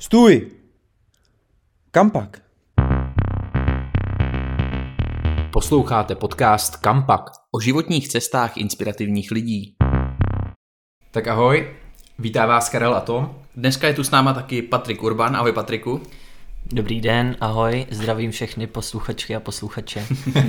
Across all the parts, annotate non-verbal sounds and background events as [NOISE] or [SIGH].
Stůj! Kam pak? Posloucháte podcast Kampak o životních cestách inspirativních lidí. Tak ahoj, vítá vás Karel a Tom. Dneska je tu s náma taky Patrik Urban. Ahoj Patriku. Dobrý den, ahoj, zdravím všechny posluchačky a posluchače.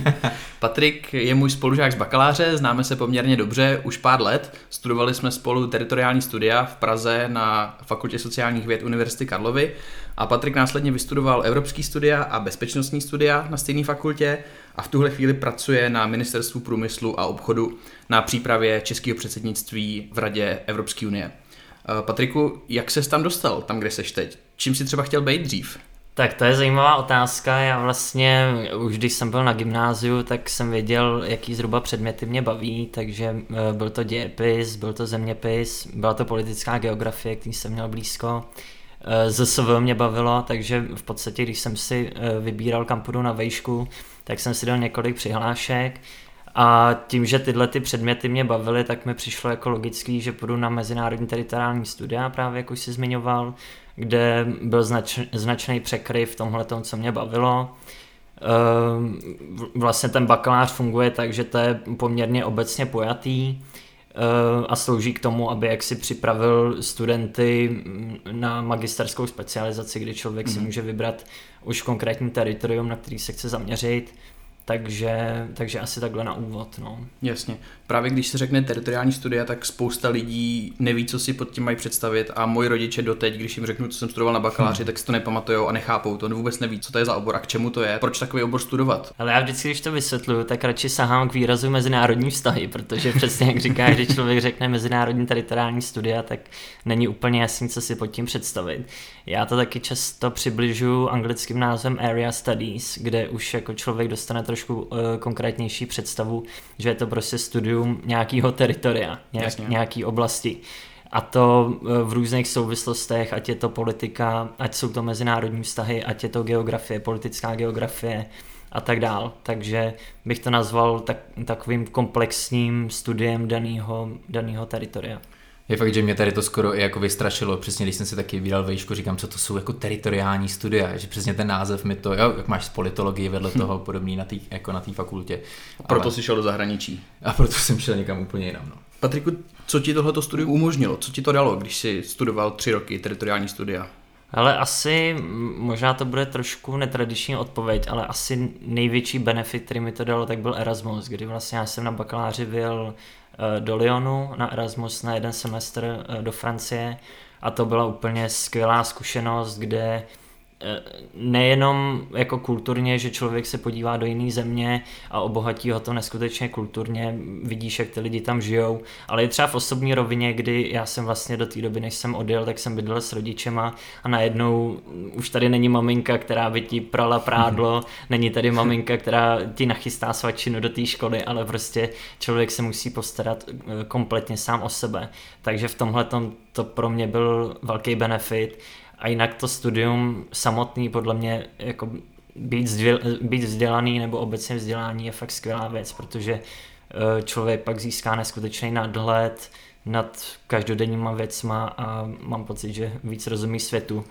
[LAUGHS] Patrik je můj spolužák z bakaláře, známe se poměrně dobře už pár let. Studovali jsme spolu teritoriální studia v Praze na Fakultě sociálních věd Univerzity Karlovy a Patrik následně vystudoval evropský studia a bezpečnostní studia na stejné fakultě a v tuhle chvíli pracuje na Ministerstvu průmyslu a obchodu na přípravě českého předsednictví v Radě Evropské unie. Patriku, jak ses tam dostal, tam, kde seš teď? Čím si třeba chtěl být dřív? Tak to je zajímavá otázka. Já vlastně už když jsem byl na gymnáziu, tak jsem věděl, jaký zhruba předměty mě baví, takže eh, byl to dějepis, byl to zeměpis, byla to politická geografie, který jsem měl blízko. Eh, ZSV mě bavilo, takže v podstatě, když jsem si eh, vybíral kam půjdu na vejšku, tak jsem si dal několik přihlášek a tím, že tyhle ty předměty mě bavily, tak mi přišlo jako logický, že půjdu na mezinárodní teritoriální studia, právě jak už si zmiňoval, kde byl znač, značný překryv v tomhle co mě bavilo. Ehm, vlastně ten bakalář funguje tak, že to je poměrně obecně pojatý ehm, a slouží k tomu, aby jak si připravil studenty na magisterskou specializaci, kdy člověk mm. si mhm. může vybrat už konkrétní teritorium, na který se chce zaměřit takže, takže asi takhle na úvod. No. Jasně. Právě když se řekne teritoriální studia, tak spousta lidí neví, co si pod tím mají představit a moji rodiče doteď, když jim řeknu, co jsem studoval na bakaláři, hmm. tak si to nepamatujou a nechápou to, vůbec neví, co to je za obor a k čemu to je, proč takový obor studovat. Ale já vždycky, když to vysvětluju, tak radši sahám k výrazu mezinárodní vztahy, protože přesně jak říká, že člověk řekne mezinárodní teritoriální studia, tak není úplně jasný, co si pod tím představit. Já to taky často přibližuji anglickým názvem Area Studies, kde už jako člověk dostane trošku uh, konkrétnější představu, že je to prostě studium nějakého teritoria, nějak, nějaký oblasti. A to uh, v různých souvislostech, ať je to politika, ať jsou to mezinárodní vztahy, ať je to geografie, politická geografie a tak dál. Takže bych to nazval tak, takovým komplexním studiem daného teritoria. Je fakt, že mě tady to skoro i jako vystrašilo, přesně když jsem si taky vydal vejšku, říkám, co to jsou jako teritoriální studia, že přesně ten název mi to, jo, jak máš z politologie vedle [LAUGHS] toho podobný na tý, jako na té fakultě. A proto Ale... jsi šel do zahraničí. A proto jsem šel někam úplně jinam, no. Patriku, co ti tohleto studium umožnilo? Co ti to dalo, když jsi studoval tři roky teritoriální studia? Ale asi, možná to bude trošku netradiční odpověď, ale asi největší benefit, který mi to dalo, tak byl Erasmus, kdy vlastně já jsem na bakaláři byl do Lyonu na Erasmus na jeden semestr eh, do Francie. A to byla úplně skvělá zkušenost, kde Eh, nejenom jako kulturně, že člověk se podívá do jiné země a obohatí ho to neskutečně kulturně, vidíš, jak ty lidi tam žijou, ale i třeba v osobní rovině, kdy já jsem vlastně do té doby, než jsem odjel, tak jsem bydlel s rodičema a najednou už tady není maminka, která by ti prala prádlo, [LAUGHS] není tady maminka, která ti nachystá svačinu do té školy, ale prostě člověk se musí postarat eh, kompletně sám o sebe. Takže v tomhle to pro mě byl velký benefit a jinak to studium samotný podle mě jako být, zdvěl, být vzdělaný nebo obecně vzdělání je fakt skvělá věc, protože eh, člověk pak získá neskutečný nadhled nad každodenníma věcma a mám pocit, že víc rozumí světu.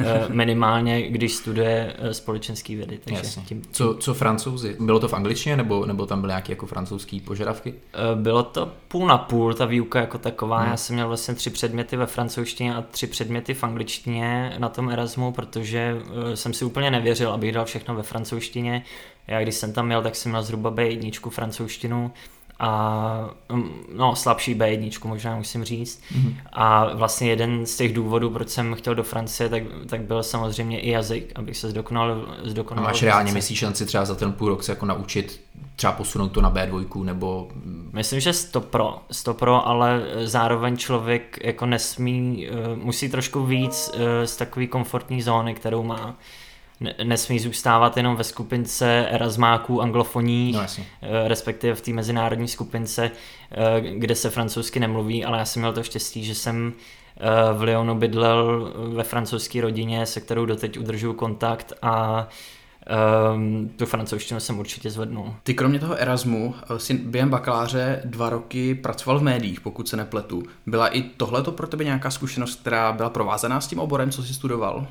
Eh, minimálně, když studuje eh, společenský vědy. Takže tím... co, co francouzi? Bylo to v angličtině nebo, nebo tam byly nějaké jako francouzské požadavky? Eh, bylo to půl na půl, ta výuka jako taková. Hmm. Já jsem měl vlastně tři předměty ve francouzštině a tři předměty v angličtině na tom Erasmu, protože jsem si úplně nevěřil, abych dal všechno ve francouzštině. Já když jsem tam měl, tak jsem měl zhruba B1 francouzštinu a mm, no, slabší B1, možná musím říct. Mm-hmm. A vlastně jeden z těch důvodů, proč jsem chtěl do Francie, tak, tak byl samozřejmě i jazyk, abych se zdokonal. zdokonal a máš reálně myslíš šanci třeba za ten půl rok se jako naučit třeba posunout to na B2 nebo... Myslím, že 100 pro, 100 pro, ale zároveň člověk jako nesmí, eh, musí trošku víc eh, z takové komfortní zóny, kterou má nesmí zůstávat jenom ve skupince erasmáků anglofoní, no, eh, respektive v té mezinárodní skupince, eh, kde se francouzsky nemluví, ale já jsem měl to štěstí, že jsem eh, v Lyonu bydlel ve francouzské rodině, se kterou doteď udržuju kontakt a um, tu francouzštinu jsem určitě zvednul. Ty kromě toho Erasmu si během bakaláře dva roky pracoval v médiích, pokud se nepletu. Byla i tohleto pro tebe nějaká zkušenost, která byla provázaná s tím oborem, co jsi studoval?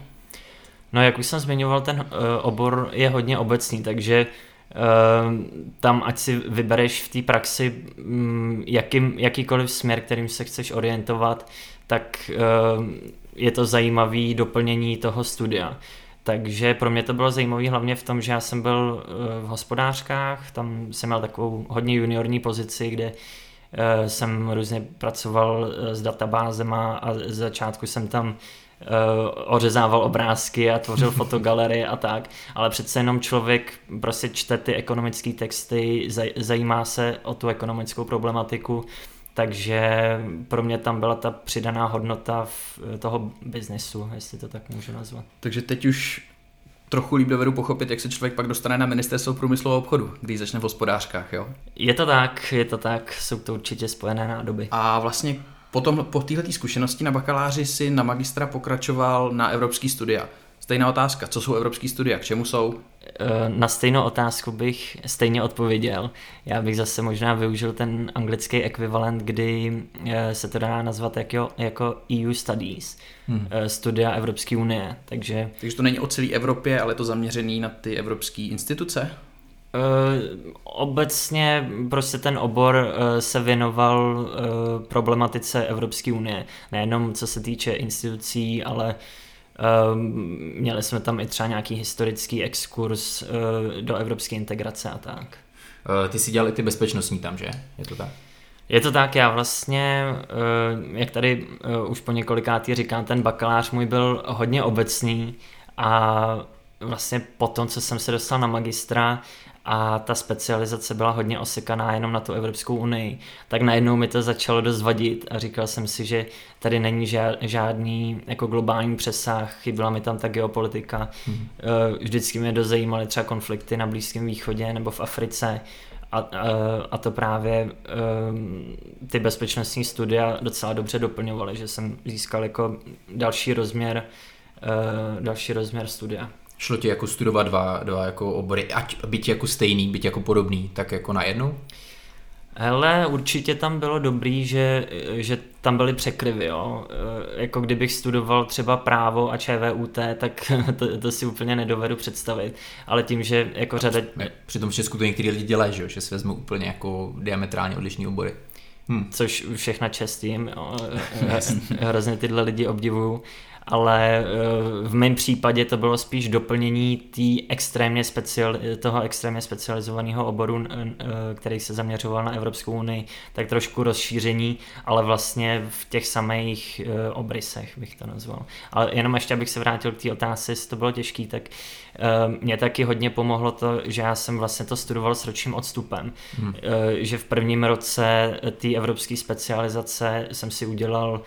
No jak už jsem zmiňoval, ten uh, obor je hodně obecný, takže uh, tam ať si vybereš v té praxi um, jakým, jakýkoliv směr, kterým se chceš orientovat, tak uh, je to zajímavý doplnění toho studia. Takže pro mě to bylo zajímavé hlavně v tom, že já jsem byl v hospodářkách, tam jsem měl takovou hodně juniorní pozici, kde jsem různě pracoval s databázema a z začátku jsem tam ořezával obrázky a tvořil [LAUGHS] fotogalerie a tak, ale přece jenom člověk prostě čte ty ekonomické texty, zaj, zajímá se o tu ekonomickou problematiku, takže pro mě tam byla ta přidaná hodnota v toho biznesu, jestli to tak můžu nazvat. Takže teď už trochu líp dovedu pochopit, jak se člověk pak dostane na ministerstvo průmyslu a obchodu, když začne v hospodářkách, jo? Je to tak, je to tak, jsou to určitě spojené nádoby. A vlastně Potom po této zkušenosti na bakaláři si na magistra pokračoval na evropský studia. Stejná otázka, co jsou evropský studia, k čemu jsou? Eh, na stejnou otázku bych stejně odpověděl. Já bych zase možná využil ten anglický ekvivalent, kdy eh, se to dá nazvat jako, jako EU Studies, hmm. Eh, studia Evropské unie. Takže... Takže to není o celé Evropě, ale je to zaměřený na ty evropské instituce? Uh, obecně prostě ten obor uh, se věnoval uh, problematice Evropské unie. Nejenom co se týče institucí, ale měli jsme tam i třeba nějaký historický exkurs do evropské integrace a tak. Ty si dělal i ty bezpečnostní tam, že? Je to tak? Je to tak, já vlastně, jak tady už po několikátý říkám, ten bakalář můj byl hodně obecný a vlastně po tom, co jsem se dostal na magistra, a ta specializace byla hodně osekaná jenom na tu Evropskou unii, tak najednou mi to začalo dost vadit a říkal jsem si, že tady není žádný jako globální přesah, chyběla mi tam ta geopolitika. Hmm. Vždycky mě dost zajímaly třeba konflikty na Blízkém východě nebo v Africe a, a, a to právě um, ty bezpečnostní studia docela dobře doplňovaly, že jsem získal jako další rozměr, další rozměr studia. Šlo ti jako studovat dva, dva jako obory, ať byť jako stejný, byť jako podobný, tak jako na jednu? Hele, určitě tam bylo dobrý, že, že tam byly překryvy, jo. E, jako kdybych studoval třeba právo a ČVUT, tak [LAUGHS] to, to si úplně nedovedu představit. Ale tím, že jako řada... Přitom v Česku to některý lidi dělají, že, že si vezmou úplně jako diametrálně odlišní obory. Hmm. Což všechna čest jim, jo. [LAUGHS] hrozně tyhle lidi obdivuju ale eh, v mém případě to bylo spíš doplnění tý extrémně speciál, toho extrémně specializovaného oboru, eh, který se zaměřoval na Evropskou unii, tak trošku rozšíření, ale vlastně v těch samých eh, obrysech bych to nazval. Ale jenom ještě, abych se vrátil k té otázce, jestli to bylo těžký, tak mě taky hodně pomohlo to, že já jsem vlastně to studoval s ročním odstupem. Hmm. Že v prvním roce té evropské specializace jsem si udělal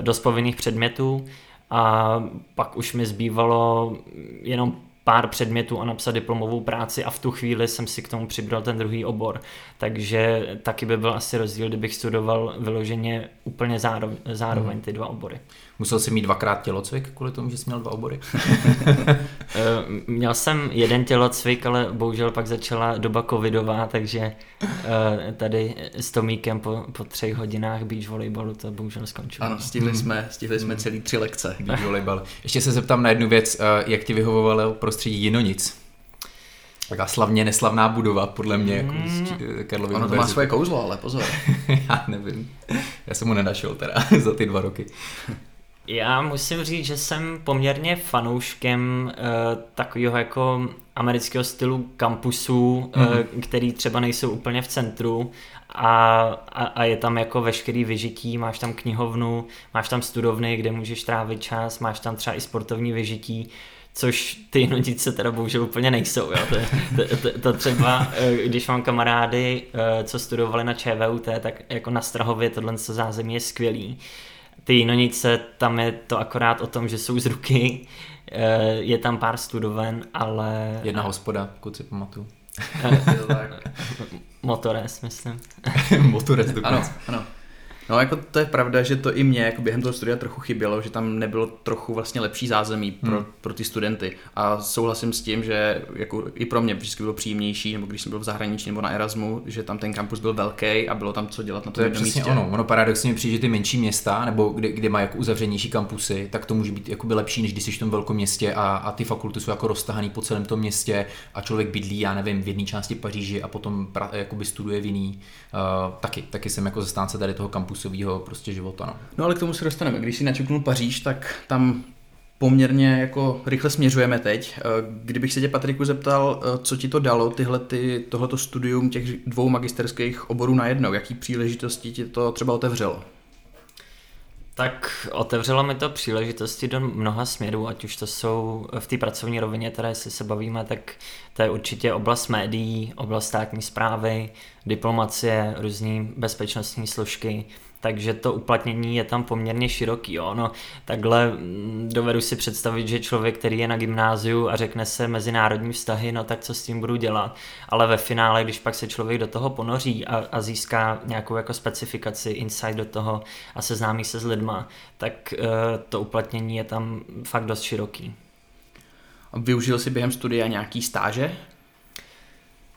dost povinných předmětů, a pak už mi zbývalo jenom pár předmětů a napsat diplomovou práci a v tu chvíli jsem si k tomu přibral ten druhý obor. Takže taky by byl asi rozdíl, kdybych studoval vyloženě úplně zároveň, zároveň ty dva obory. Musel jsi mít dvakrát tělocvik kvůli tomu, že jsi měl dva obory? [LAUGHS] Eh, měl jsem jeden tělocvik, ale bohužel pak začala doba covidová, takže eh, tady s Tomíkem po, po třech hodinách beach volejbalu to bohužel skončilo. Ano, stihli jsme, stihli jsme celý tři lekce. Beach volejbal. Ještě se zeptám na jednu věc, eh, jak ti vyhovovalo prostředí Jinonic? Taková slavně neslavná budova, podle mě, jako mm. Karlovy Ono to má svoje kouzlo, ale pozor. [LAUGHS] Já nevím. Já jsem mu nenašel teda [LAUGHS] za ty dva roky. Já musím říct, že jsem poměrně fanouškem uh, takového jako amerického stylu kampusů, mm. uh, který třeba nejsou úplně v centru a, a, a je tam jako veškerý vyžití, máš tam knihovnu, máš tam studovny, kde můžeš trávit čas, máš tam třeba i sportovní vyžití, což ty nudice teda bohužel úplně nejsou. Jo. To, to, to, to třeba, eh, když mám kamarády, co studovali na ČVUT, tak jako na Strahově tohle zázemí je skvělý ty jinonice, tam je to akorát o tom, že jsou z ruky, eh, je tam pár studoven, ale... Jedna hospoda, pokud si pamatuju. Motores, myslím. [LAUGHS] Motores dokonce. Ano, ano. No jako to je pravda, že to i mě jako během toho studia trochu chybělo, že tam nebylo trochu vlastně lepší zázemí pro, hmm. pro ty studenty. A souhlasím s tím, že jako i pro mě vždycky bylo příjemnější, nebo když jsem byl v zahraničí nebo na Erasmu, že tam ten kampus byl velký a bylo tam co dělat na tom To je přesně místě. ono. Ono paradoxně přijde, že ty menší města, nebo kde, kde má jako uzavřenější kampusy, tak to může být jakoby lepší, než když jsi v tom velkom městě a, a ty fakulty jsou jako roztahaný po celém tom městě a člověk bydlí, já nevím, v jedné části Paříži a potom pra, jakoby studuje v jiný. Uh, taky, taky jsem jako zastánce tady toho kampusového prostě života. No. No ale k tomu se dostaneme. Když si načuknul Paříž, tak tam poměrně jako rychle směřujeme teď. Eh, Kdybych se tě, Patriku, zeptal, eh, co ti to dalo, tyhle ty, tohleto studium těch dvou magisterských oborů najednou, jaký příležitosti ti to třeba otevřelo? Tak otevřelo mi to příležitosti do mnoha směrů, ať už to jsou v té pracovní rovině, které jestli se bavíme, tak to je určitě oblast médií, oblast státní zprávy, diplomacie, různý bezpečnostní složky, takže to uplatnění je tam poměrně široký. Jo. No, takhle mm, dovedu si představit, že člověk, který je na gymnáziu a řekne se mezinárodní vztahy, no tak co s tím budu dělat. Ale ve finále, když pak se člověk do toho ponoří a, a získá nějakou jako specifikaci, insight do toho a seznámí se s lidma, tak uh, to uplatnění je tam fakt dost široký. Využil jsi během studia nějaký stáže?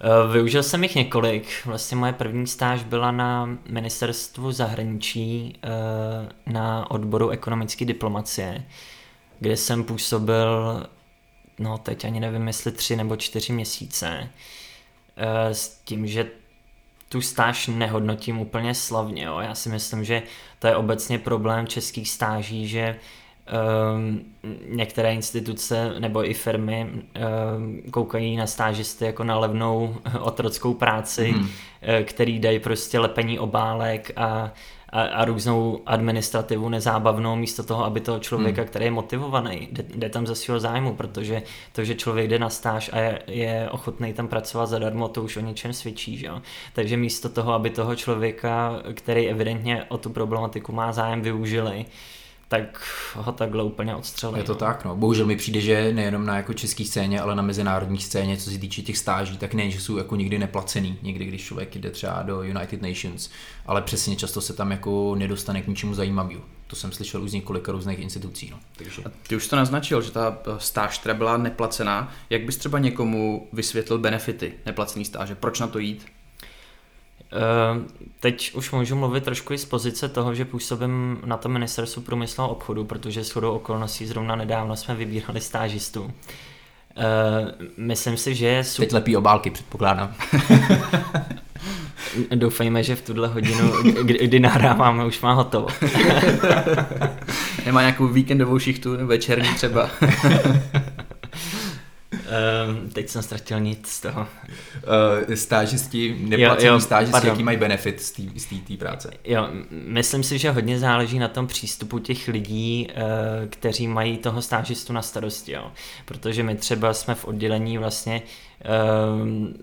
Eh, Využil jsem jich několik. Vlastně moje první stáž byla na ministerstvu zahraničí eh, na odboru ekonomické diplomacie, kde jsem působil, no teď ani nevím, jestli tři nebo čtyři měsíce. Eh, S tím, že tu stáž nehodnotím úplně slavně. Jo. Já si myslím, že to je obecně problém českých stáží, že um, některé instituce nebo i firmy um, koukají na stážisty jako na levnou [LAUGHS] otrockou práci, hmm. který dají prostě lepení obálek a, a, a různou administrativu nezábavnou místo toho, aby toho člověka, hmm. který je motivovaný, jde, jde tam ze svého zájmu, protože to, že člověk jde na stáž a je, je ochotný tam pracovat zadarmo, to už o něčem svědčí. Že? jo. Takže místo toho, aby toho člověka, který evidentně o tu problematiku má zájem, využili, tak ho takhle úplně odstřelili. Je to no. tak, no. Bohužel mi přijde, že nejenom na jako české scéně, ale na mezinárodní scéně, co se týče těch stáží, tak nejen, že jsou jako nikdy neplacený, někdy když člověk jde třeba do United Nations, ale přesně často se tam jako nedostane k ničemu zajímavému. To jsem slyšel už z několika různých institucí, no. Takže... A ty už to naznačil, že ta eh, stáž která byla neplacená. Jak bys třeba někomu vysvětlil benefity neplacený stáže? Proč na to jít? Eh, Teď už můžu mluvit trošku i z pozice toho, že působím na tom ministerstvu průmyslu a obchodu, protože s chodou okolností zrovna nedávno jsme vybírali stážistu. Eh, Myslím si, že je super. Teď lepí obálky, předpokládám. [LAUGHS] Doufejme, že v tuhle hodinu, kdy, kdy nahráváme, už má hotovo. [LAUGHS] [LAUGHS] Nemá nějakou víkendovou šichtu, večerní třeba? Eh, Teď jsem ztratil nic z toho. Uh, stážisti, neplacený Jo, jo, stážisti, pardon. jaký mají benefit z té práce? Jo, myslím si, že hodně záleží na tom přístupu těch lidí, eh, kteří mají toho stážistu na starosti, jo. Protože my třeba jsme v oddělení vlastně um,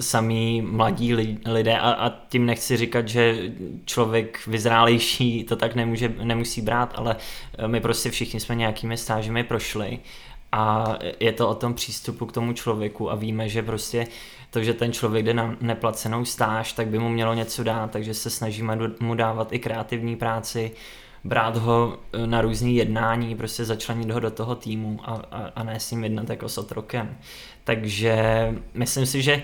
samý mladí li- lidé a, a tím nechci říkat, že člověk vyzrálejší to tak nemůže, nemusí brát, ale eh, my prostě všichni jsme nějakými stážemi prošli a je to o tom přístupu k tomu člověku a víme, že prostě to, že ten člověk jde na neplacenou stáž, tak by mu mělo něco dát, takže se snažíme mu dávat i kreativní práci, brát ho eh, na různý jednání, prostě začlenit ho do toho týmu a, a, a ne s ním jednat jako s otrokem. Takže myslím si, že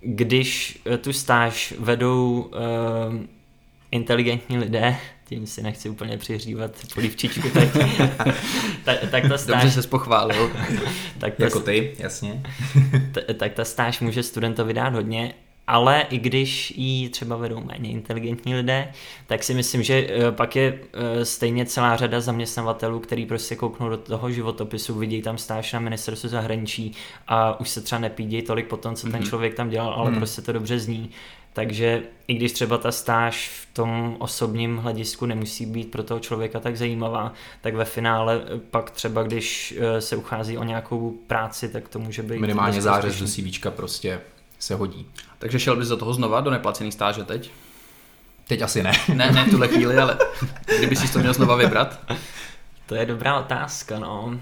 když tu stáž vedou uh, inteligentní lidé, tím si nechci úplně přihřívat polívčičku teď, [LAUGHS] tak, tak ta Dobře stáž, se pochválil. [LAUGHS] tak ta, Jako ty, jasně. [LAUGHS] t- tak ta stáž může studentovi dát hodně, ale i když ji třeba vedou méně inteligentní lidé, tak si myslím, že eh, pak je eh, stejně celá řada zaměstnavatelů, který prostě kouknou do toho životopisu, vidí tam stáž na ministerstvu zahraničí a už se třeba nepídějí tolik po tom, co ten Mhm. člověk tam dělal, ale Mhm. prostě to dobře zní. Takže i když třeba ta stáž v tom osobním hledisku nemusí být pro toho člověka tak zajímavá, tak ve finále pak třeba, když eh, se uchází o nějakou práci, tak to může být Minimálně zářez do CVčka prostě se hodí. Takže šel bys do toho znova, do neplacený stáže teď? Teď asi ne. Ne, ne v tuhle chvíli, ale [LAUGHS] kdyby si to měl znova vybrat. To je dobrá otázka, no.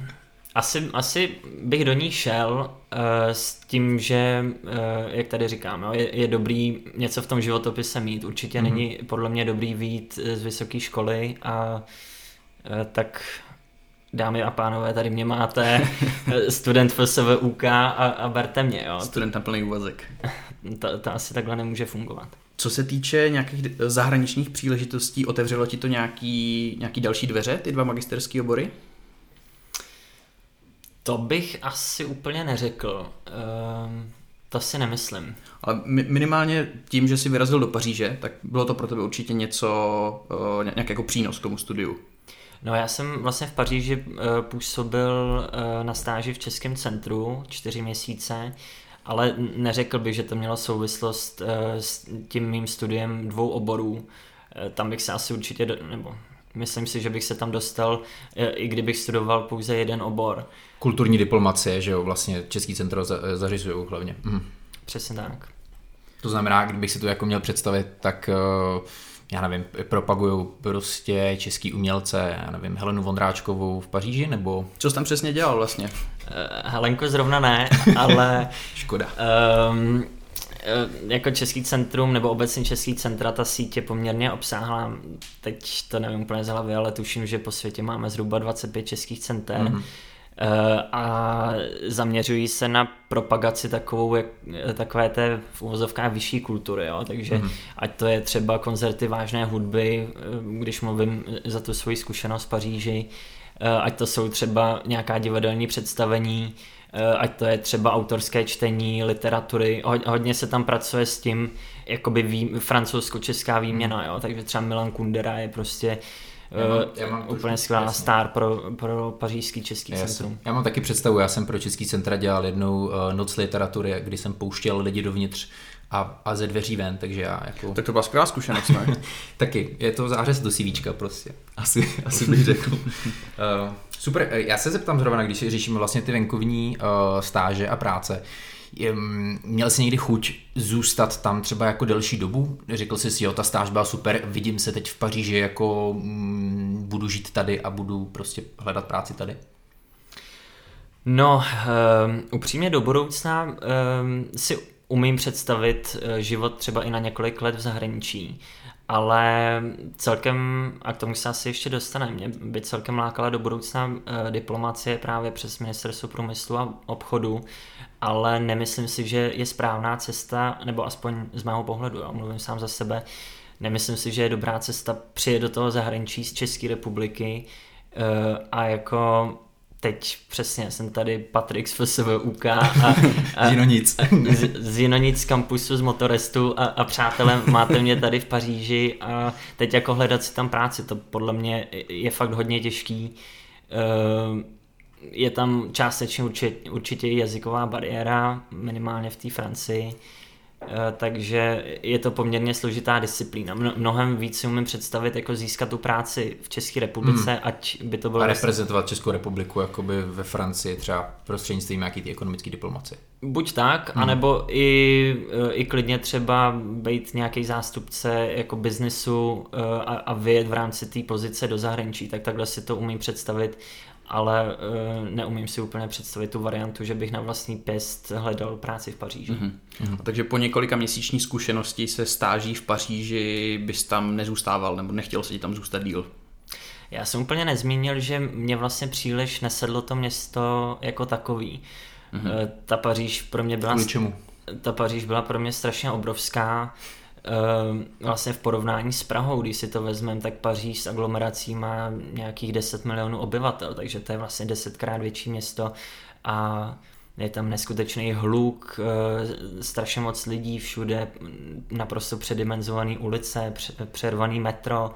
Asi, asi bych do ní šel uh, s tím, že, uh, jak tady říkám, jo, je, je dobrý něco v tom životopise mít. Určitě mm-hmm. není podle mě dobrý výjít z vysoké školy a uh, tak dámy a pánové, tady mě máte, [LAUGHS] student FSVUK a, a berte mě. Jo. Student na plný úvazek. [LAUGHS] to, to asi takhle nemůže fungovat. Co se týče nějakých zahraničních příležitostí, otevřelo ti to nějaký, nějaký další dveře, ty dva magisterské obory? To bych asi úplně neřekl. Um, to si nemyslím. Ale minimálně tím, že jsi vyrazil do Paříže, tak bylo to pro tebe určitě něco, uh, nějaký jako přínos k tomu studiu. No já jsem vlastně v Paříži uh, působil uh, na stáži v Českém centru čtyři měsíce, ale neřekl bych, že to mělo souvislost s tím mým studiem dvou oborů. Tam bych se asi určitě, nebo myslím si, že bych se tam dostal, uh, i kdybych studoval pouze jeden obor. Kulturní diplomacie, že jo, vlastně Český centro za, zařizují hlavně. Mhm. Přesně tak. To znamená, kdybych si to jako měl představit, tak uh, já nevím, propagují prostě český umělce, já nevím, Helenu Vondráčkovou v Paříži, nebo... Co jsi tam přesně dělal vlastně? Uh, Helenko zrovna ne, [LAUGHS] ale... Škoda. Um, jako Český centrum nebo obecně Český centra, ta je poměrně obsáhlá. Teď to nevím úplně z hlavy, ale tuším, že po světě máme zhruba 25 českých center. Mm-hmm. Eh, a zaměřují se na propagaci takovou, jak, takové té v uvozovkách vyšší kultury, jo? takže mm. ať to je třeba koncerty vážné hudby, eh, když mluvím za tu svoji zkušenost v Paříži, eh, ať to jsou třeba nějaká divadelní představení, ať to je třeba autorské čtení, literatury, hodně se tam pracuje s tím, jakoby vý, francouzsko-česká výměna, jo? takže třeba Milan Kundera je prostě já mám, já mám úplně skvělá star pro, pro pařížský český já centrum. Jsem, já mám taky představu, já jsem pro český centra dělal jednou uh, noc literatury, kdy jsem pouštěl lidi dovnitř a, a ze dveří ven, takže já jako... Tak to byla skvělá zkušenost, ne? [LAUGHS] taky, je to zářez do CVčka prostě, asi, asi bych řekl. uh, [LAUGHS] super, já se zeptám zrovna, když řešíme vlastně ty venkovní uh, stáže a práce, Měl jsi někdy chuť zůstat tam třeba jako delší dobu? Řekl jsi si, jo, ta stáž byla super, vidím se teď v Paříži, jako mm, budu žít tady a budu prostě hledat práci tady? No, um, upřímně do budoucna um, si umím představit uh, život třeba i na několik let v zahraničí, ale celkem, a k tomu se asi ještě dostaneme, mě by celkem lákala do budoucna uh, diplomacie právě přes Ministerstvo průmyslu a obchodu, ale nemyslím si, že je správná cesta, nebo aspoň z mého pohledu, já mluvím sám za sebe, nemyslím si, že je dobrá cesta přijet do toho zahraničí z České republiky uh, a jako teď přesně jsem tady Patrik z FSVUK a, a [LAUGHS] Jinonic. [LAUGHS] z, z Jinonic kampusu z Motorestu a, a přátelé máte mě tady v Paříži a teď jako hledat si tam práci, to podle mě je fakt hodně těžký. Uh, je tam částečně určitě, určitě jazyková bariéra, minimálně v té Francii, eh, takže je to poměrně složitá disciplína. Mnohem víc si umím představit, jako získat tu práci v České republice, hmm. ať by to bylo... A reprezentovat vlastně... Českou republiku jakoby ve Francii třeba prostřednictvím nějaký ty ekonomické diplomace. Buď tak, hmm. anebo i, eh, i klidně třeba být nějaký zástupce jako biznesu eh, a, a vyjet v rámci té pozice do zahraničí, tak takhle si to umím představit ale uh, neumím si úplně představit tu variantu, že bych na vlastní pěst hledal práci v Paříži. Mm-hmm. Mm-hmm. Takže po několika měsíční zkušenosti se stáží v Paříži bys tam nezůstával nebo nechtěl se ti tam zůstat díl? Já jsem úplně nezmínil, že mě vlastně příliš nesedlo to město jako takový. Mm-hmm. Ta Paříž pro mě byla... Kvůli čemu? Ta Paříž byla pro mě strašně obrovská vlastně v porovnání s Prahou, když si to vezmeme, tak Paříž s aglomerací má nějakých 10 milionů obyvatel, takže to je vlastně desetkrát větší město a je tam neskutečný hluk, eh, strašně moc lidí všude, naprosto předimenzované ulice, přervaný metro.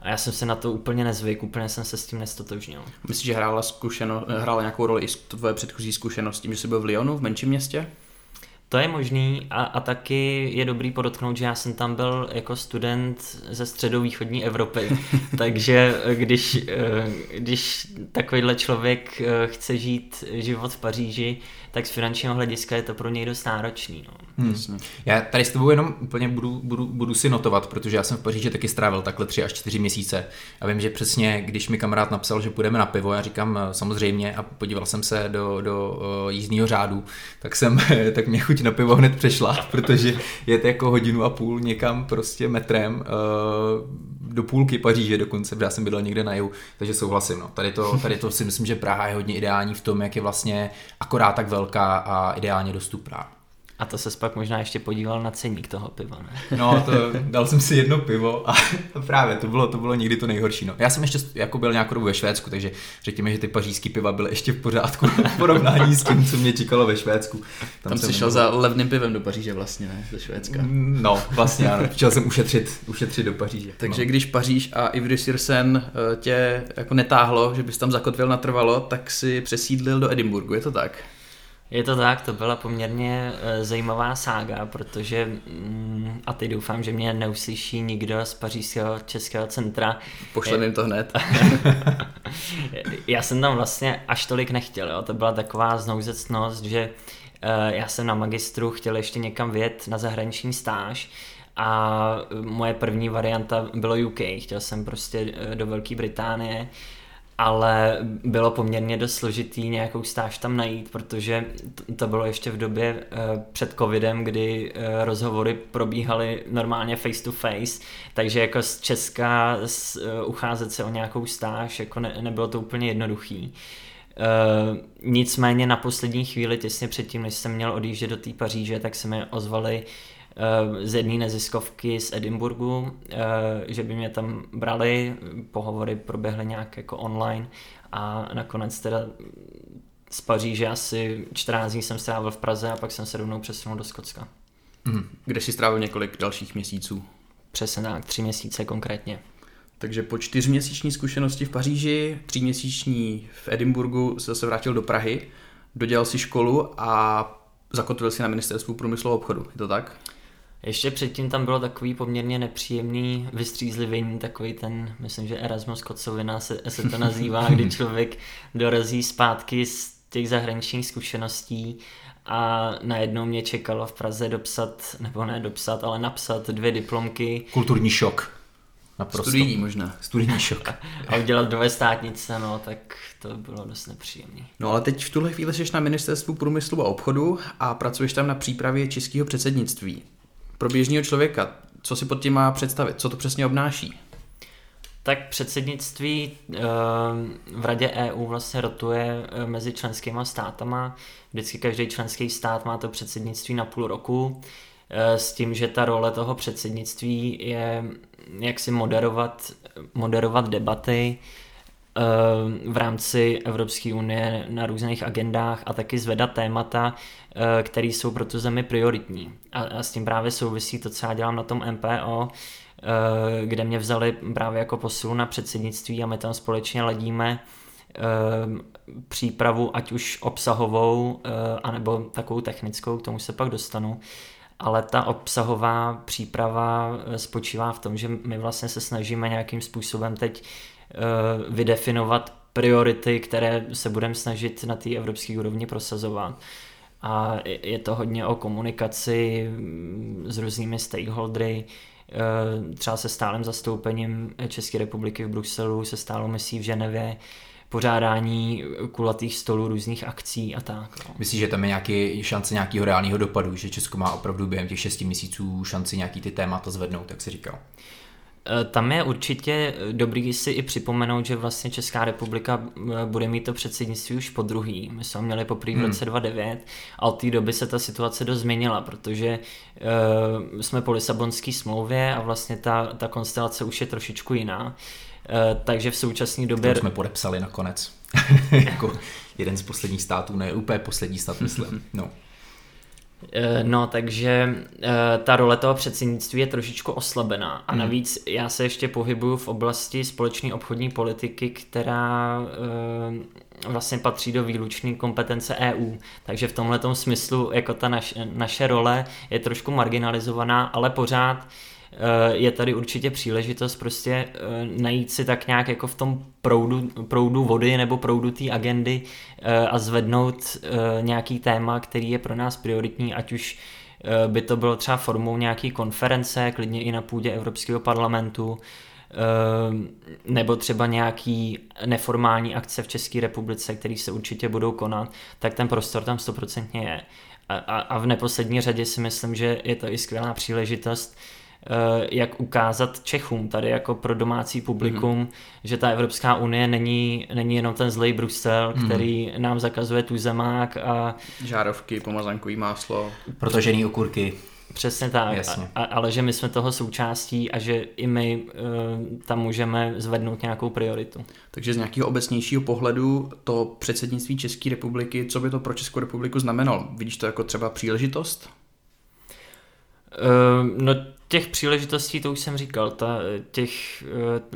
A já jsem se na to úplně nezvyk, úplně jsem se s tím nestotožnil. Myslíš, že hrála, zkušeno, hrála nějakou roli i tvoje předchozí zkušenost tím, že jsi byl v Lyonu, v menším městě? To je možný a, a taky je dobrý podotknout, že já jsem tam byl jako student ze středovýchodní Evropy, [LAUGHS] takže když, eh, když takovýhle člověk eh, chce žít život v Paříži, tak z finančního hlediska je to pro něj dost náročný. No. Hmm. Já tady s tebou jenom úplně budu, budu, budu si notovat, protože já jsem v Paříži taky strávil takhle tři až čtyři měsíce a vím, že přesně, když mi kamarád napsal, že půjdeme na pivo, já říkám samozřejmě a podíval jsem se do, do jízdního řádu, tak jsem, [LAUGHS] tak mě chuť na pivo hned přešla, [LAUGHS] protože je to jako hodinu a půl někam prostě metrem do půlky Paříže dokonce, já jsem bydlel někde na jihu, takže souhlasím. No. Tady, to, tady to si myslím, že Praha je hodně ideální v tom, jak je vlastně akorát tak velká a ideálně dostupná. A to se pak možná ještě podíval na ceník toho piva, ne? No, to, dal jsem si jedno pivo a [LAUGHS] právě to bylo, to bylo někdy to nejhorší. No. Já jsem ještě jako byl nějakou dobu ve Švédsku, takže řekněme, že ty pařížský piva byly ještě v pořádku [LAUGHS] v porovnání s tím, co mě čekalo ve Švédsku. Tam, Tam jsi šel za levným pivem do Paříže vlastně, ne? Ze Švédska. Mm, no, vlastně ano. Chtěl jsem ušetřit, ušetřit do Paříže. Takže no. když Paříž a Ivry Sirsen eh, tě jako netáhlo, že bys tam zakotvil natrvalo, tak si přesídlil do Edinburgu, je to tak? Je to tak, to byla poměrně uh, zajímavá sága, protože, mm, a teď doufám, že mě neuslyší nikdo z pařížského českého centra. Pošlem jim to [LAUGHS] hned. já jsem tam vlastně až tolik nechtěl, jo. to byla taková znouzecnost, že uh, já jsem na magistru chtěl ještě někam vět na zahraniční stáž, a moje první varianta bylo UK, chtěl jsem prostě eh, do Velké Británie, ale bylo poměrně dost složitý nějakou stáž tam najít, protože to bylo ještě v době uh, před covidem, kdy uh, rozhovory probíhaly normálně face to face, takže jako z Česka uh, ucházet se o nějakou stáž, jako ne, nebylo to úplně jednoduchý. Uh, nicméně na poslední chvíli, těsně předtím, než jsem měl odjíždět do té Paříže, tak se mi ozvali z jedné neziskovky z Edinburgu, eh, že by mě tam brali, pohovory proběhly nějak jako online a nakonec teda z Paříže asi 14 dní jsem strávil v Praze a pak jsem se rovnou přesunul do Skotska. Mm. Kde jsi strávil několik dalších měsíců? Přesně tak, tři měsíce konkrétně. Takže po čtyřměsíční zkušenosti v Paříži, tříměsíční v Edinburgu se zase vrátil do Prahy, dodělal si školu a zakotvil si na ministerstvu průmyslu a obchodu. Je to tak? Ještě předtím tam bylo takový poměrně nepříjemný vystřízlivění, takový ten, myslím, že Erasmus Kocovina se, se to nazývá, kdy [LAUGHS] člověk dorazí zpátky z těch zahraničních zkušeností a najednou mě čekalo v Praze dopsat, nebo ne dopsat, ale napsat dvě diplomky. Kulturní šok. Naprosto. Studijní možná. Studijní šok. [LAUGHS] a udělat dvě státnice, no, tak to bylo dost nepříjemné. No ale teď v tuhle chvíli jsi na ministerstvu průmyslu a obchodu a pracuješ tam na přípravě českého předsednictví pro běžného člověka, co si pod tím má představit, co to přesně obnáší? Tak předsednictví eh, v Radě EU vlastně rotuje eh, mezi členskýma státama. Vždycky každý členský stát má to předsednictví na půl roku eh, s tím, že ta role toho předsednictví je jak si moderovat, moderovat debaty, v rámci Evropské unie na různých agendách a taky zvedat témata, eh, které jsou pro tu zemi prioritní. A, a s tím právě souvisí to, co já dělám na tom MPO, eh, kde mě vzali právě jako posilu na předsednictví a my tam společně ladíme přípravu, ať už obsahovou, anebo takovou technickou, k tomu se pak dostanu. Ale ta obsahová příprava spočívá v tom, že my vlastně se snažíme nějakým způsobem teď Eh, vydefinovat priority, které se budeme snažit na té evropské úrovni prosazovat. A je to hodně o komunikaci mm, s různými stakeholdery, eh, třeba se stálem zastoupením České republiky v Bruselu, se stálou misí v Ženevě, pořádání kulatých stolů, různých akcí a tak. No. Myslíš, že tam je nějaký šance nějakého reálného dopadu, že Česko má opravdu během těch šesti měsíců šanci nějaký ty témata zvednout, jak jsi říkal? Eh, tam je určitě dobrý si i připomenout, že vlastně Česká republika eh, bude mít to předsednictví už po druhý. My jsme měli poprvé v hmm. roce 2009 a od té doby se ta situace dost změnila, protože uh, jsme po Lisabonské smlouvě a vlastně ta, ta konstelace už je trošičku jiná. Uh, takže v současné době... To jsme podepsali nakonec. [LAUGHS] jako jeden z posledních států, ne úplně poslední stát, myslím. [LAUGHS] No. Eh, no, takže eh, ta role toho předsednictví je trošičku oslabená. A Hmm. navíc já se ještě pohybuju v oblasti společné obchodní politiky, která eh, vlastně patří do výlučné kompetence EU. Takže v tomhle smyslu jako ta naš, naše role je trošku marginalizovaná, ale pořád je tady určitě příležitost prostě eh, najít si tak nějak jako v tom proudu, proudu vody nebo proudu té agendy eh, a zvednout eh, nějaký téma, který je pro nás prioritní, ať už eh, by to bylo třeba formou nějaký konference, klidně i na půdě Evropského parlamentu, eh, nebo třeba nějaký neformální akce v České republice, které se určitě budou konat, tak ten prostor tam stoprocentně je. A, a, a v neposlední řadě si myslím, že je to i skvělá příležitost, eh, jak ukázat Čechům tady jako pro domácí publikum, mm-hmm. že ta Evropská unie není, není jenom ten zlej Brusel, Mhm. který nám zakazuje tu zemák a Žárovky, pomazankový máslo. Protažený okurky. přesně tak, Jasně. a, a, ale že my jsme toho součástí a že i my uh, tam můžeme zvednout nějakou prioritu. Takže z nějakého obecnějšího pohledu to předsednictví České republiky, co by to pro Českou republiku znamenalo? Vidíš to jako třeba příležitost? Uh, no těch příležitostí, to už jsem říkal, ta, těch,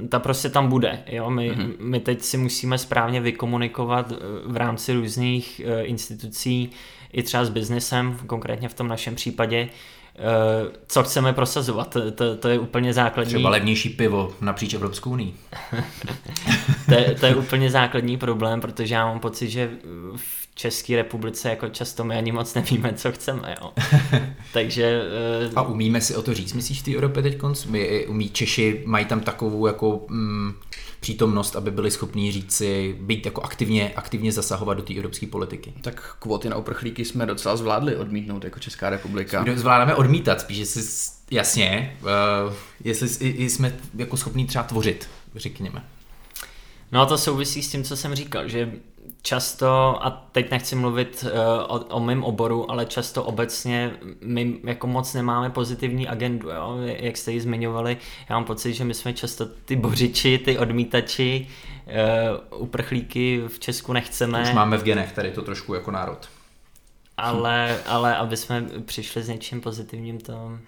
uh, ta prostě tam bude. Jo? My, mm-hmm. my teď si musíme správně vykomunikovat uh, v rámci různých uh, institucí, i třeba s biznesem, konkrétně v tom našem případě, co chceme prosazovat. To, to, to je úplně základní. Třeba levnější pivo napříč Evropskou unii. [LAUGHS] to, je, to je úplně základní problém, protože já mám pocit, že v České republice jako často my ani moc nevíme, co chceme. Jo. [LAUGHS] Takže uh, A umíme si o to říct, myslíš v té Evropě teď My, umí Češi, mají tam takovou jako mm, přítomnost, aby byli schopní říct si, být jako aktivně, aktivně zasahovat do té evropské politiky. Tak kvóty na uprchlíky jsme docela zvládli odmítnout jako Česká republika. Zvládáme odmítat, spíš, jestli, jasně, uh, jestli jsme jako schopní třeba tvořit, řekněme. No a to souvisí s tím, co jsem říkal, že často, a teď nechci mluvit uh, o, o mém oboru, ale často obecně my jako moc nemáme pozitivní agendu, jo? jak jste ji zmiňovali, já mám pocit, že my jsme často ty bořiči, ty odmítači, uh, uprchlíky v Česku nechceme. Už máme v genech tady to trošku jako národ. Ale, ale aby jsme přišli s něčím pozitivním, to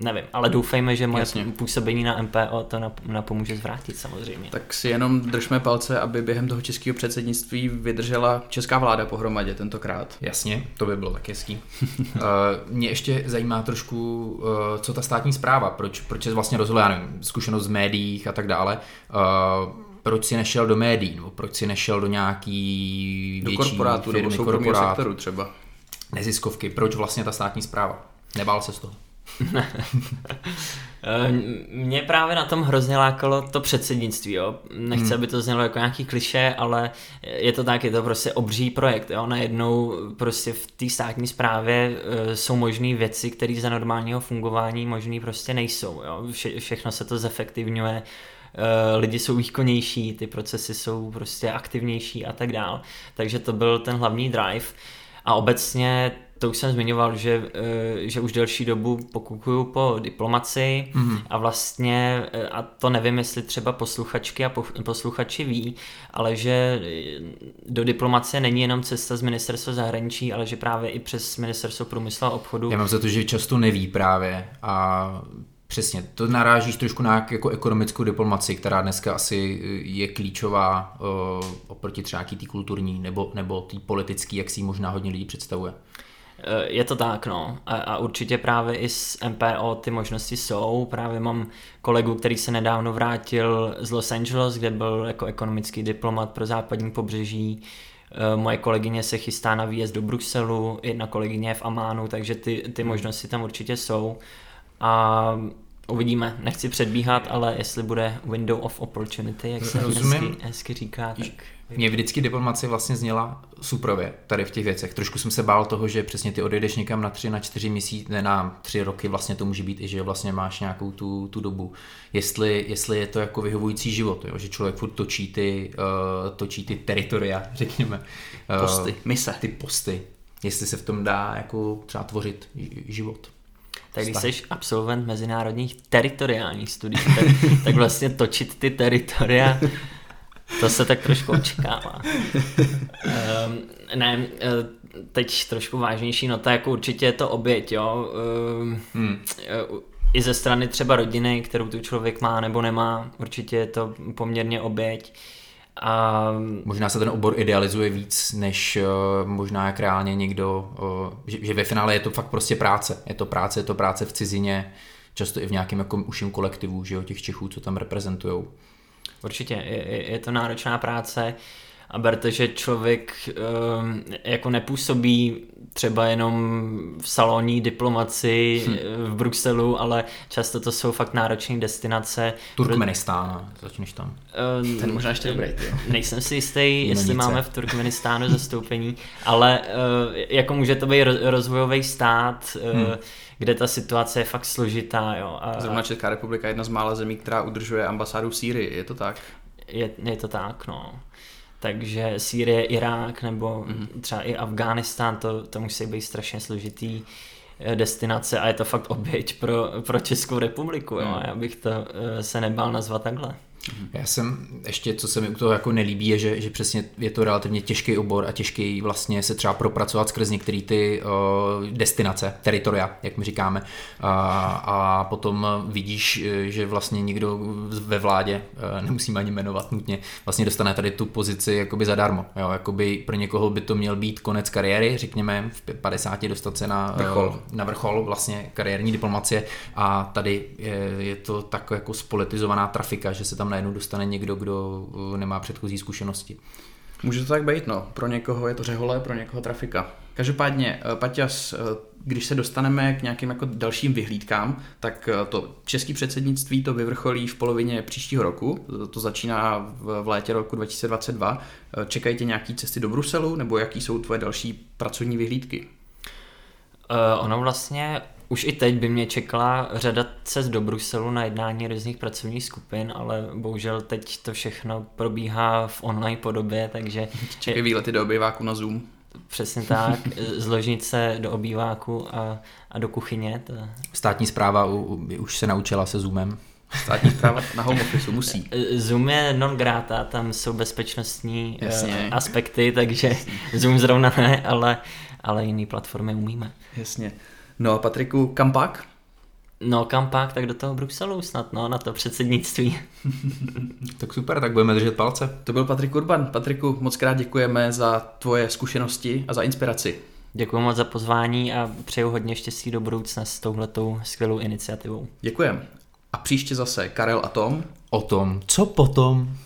nevím, ale doufejme, že moje Jasně. působení na MPO to napomůže zvrátit samozřejmě. Tak si jenom držme palce, aby během toho českého předsednictví vydržela česká vláda pohromadě tentokrát. Jasně, to by bylo tak hezký. uh, [LAUGHS] mě ještě zajímá trošku, uh, co ta státní zpráva, proč, proč je vlastně rozhodla, já nevím, zkušenost z médiích a tak dále. Uh, proč si nešel do médií, nebo proč si nešel do nějaký Do větší korporátu firmy, nebo korporát, sektoru třeba. neziskovky, proč vlastně ta státní zpráva? Nebál se z toho? Eh, [LAUGHS] mě právě na tom hrozně lákalo to předsednictví, jo. Nechci, hmm. aby to znělo jako nějaký kliše, ale je to tak, je to prostě obří projekt, jo. Najednou prostě v té státní správě uh, jsou možné věci, které za normálního fungování možný prostě nejsou, jo. Vše, všechno se to zefektivňuje, Uh, lidi jsou výkonnější, ty procesy jsou prostě aktivnější a tak dál. Takže to byl ten hlavní drive. A obecně to už jsem zmiňoval, že, že už delší dobu pokukuju po diplomaci mm. a vlastně, a to nevím, jestli třeba posluchačky a posluchači ví, ale že do diplomacie není jenom cesta z ministerstva zahraničí, ale že právě i přes ministerstvo průmyslu a obchodu. Já mám za to, že často neví právě a Přesně, to narážíš trošku na jako ekonomickou diplomaci, která dneska asi je klíčová uh, oproti třeba tý kulturní nebo, nebo tý politický, jak si ji možná hodně lidí představuje. Je to tak, no. A, a určitě právě i s MPO ty možnosti jsou. Právě mám kolegu, který se nedávno vrátil z Los Angeles, kde byl jako ekonomický diplomat pro západní pobřeží. Moje kolegyně se chystá na výjezd do Bruselu, jedna kolegyně je v Amánu, takže ty, ty možnosti tam určitě jsou. A uvidíme, nechci předbíhat, ale jestli bude window of opportunity, jak se hezky, hezky říká, tak... Mě vždycky diplomacie vlastně zněla suprově tady v těch věcech. Trošku jsem se bál toho, že přesně ty odejdeš někam na tři, na čtyři měsíce, ne na tři roky, vlastně to může být i, že vlastně máš nějakou tu, tu dobu. Jestli, jestli je to jako vyhovující život, jo? že člověk furt točí ty, uh, točí ty teritoria, [LAUGHS] řekněme. Uh, posty, mise. Ty posty. Jestli se v tom dá jako třeba tvořit život. Tak když jsi absolvent mezinárodních teritoriálních studií, tak, tak vlastně točit ty teritoria To se tak trošku očekává. um, ne, eh, teď trošku vážnější nota, jako určitě je to oběť, jo. Um, hmm. I ze strany třeba rodiny, kterou tu člověk má nebo nemá, určitě je to poměrně oběť. A... Možná se ten obor idealizuje víc, než uh, možná jak reálně někdo, uh, že, že ve finále je to fakt prostě práce. Je to práce, je to práce v cizině, často i v nějakém jako uším kolektivu, že jo, těch Čechů, co tam reprezentují. Určitě, je, je to náročná práce a berte, že člověk uh, jako nepůsobí třeba jenom v salonní diplomaci hm. v Bruselu, ale často to jsou fakt náročné destinace. Turkmenistán, začneš tam. Uh, Ten možná ještě dobrý. Nejsem si jistý, jestli máme v Turkmenistánu zastoupení, ale uh, jako může to být rozvojový stát, uh, hmm kde ta situace je fakt složitá. Jo. A, Zrovna Česká republika je jedna z mála zemí, která udržuje ambasádu v Sýrii, je to tak? Je, je to tak, no. Takže Sýrie, Irák nebo mm-hmm. třeba i Afghánistán, to, to musí být strašně složitý eh, destinace a je to fakt oběť pro, pro Českou republiku. Jo. Mm. Já bych to uh, se nebál nazvat takhle. Já jsem ještě, co se mi u toho jako nelíbí, je, že, že přesně je to relativně těžký obor a těžký vlastně se třeba propracovat skrz některé ty uh, destinace, teritoria, jak my říkáme. A, a potom vidíš, že vlastně někdo ve vládě, uh, nemusíme ani jmenovat nutně, vlastně dostane tady tu pozici jakoby zadarmo. Jo? Jakoby pro někoho by to měl být konec kariéry, řekněme v 50 dostat se na vrchol, uh, na vrchol vlastně kariérní diplomacie a tady je, je to tak jako spolitizovaná trafika, že se tam najednou dostane někdo, kdo uh, nemá předchozí zkušenosti. Může to tak být, no. Pro někoho je to řehole, pro někoho trafika. Každopádně, uh, Paťas, uh, když se dostaneme k nějakým jako dalším vyhlídkám, tak to český předsednictví to vyvrcholí v polovině příštího roku, to začíná v létě roku 2022. Čekají tě nějaký cesty do Bruselu, nebo jaký jsou tvoje další pracovní vyhlídky? Uh, ono vlastně už i teď by mě čekala řada cest do Bruselu na jednání různých pracovních skupin, ale bohužel teď to všechno probíhá v online podobě, takže... Čekají výlety do obýváku na Zoom. Přesně tak, zložnit se do obýváku a, a do kuchyně. To... Státní zpráva u, u, už se naučila se Zoomem. Státní zpráva na home office musí. Zoom je non grata, tam jsou bezpečnostní Jasně. aspekty, takže Zoom zrovna ne, ale, ale jiné platformy umíme. Jasně. No a Patriku, kam pak? No kam pak, tak do toho Bruselu snad, no, na to předsednictví. [LAUGHS] tak super, tak budeme držet palce. To byl Patrik Urban. Patriku, moc krát děkujeme za tvoje zkušenosti a za inspiraci. Děkuji moc za pozvání a přeju hodně štěstí do budoucna s touhletou skvělou iniciativou. Děkujem. A příště zase Karel a Tom. O tom, co potom?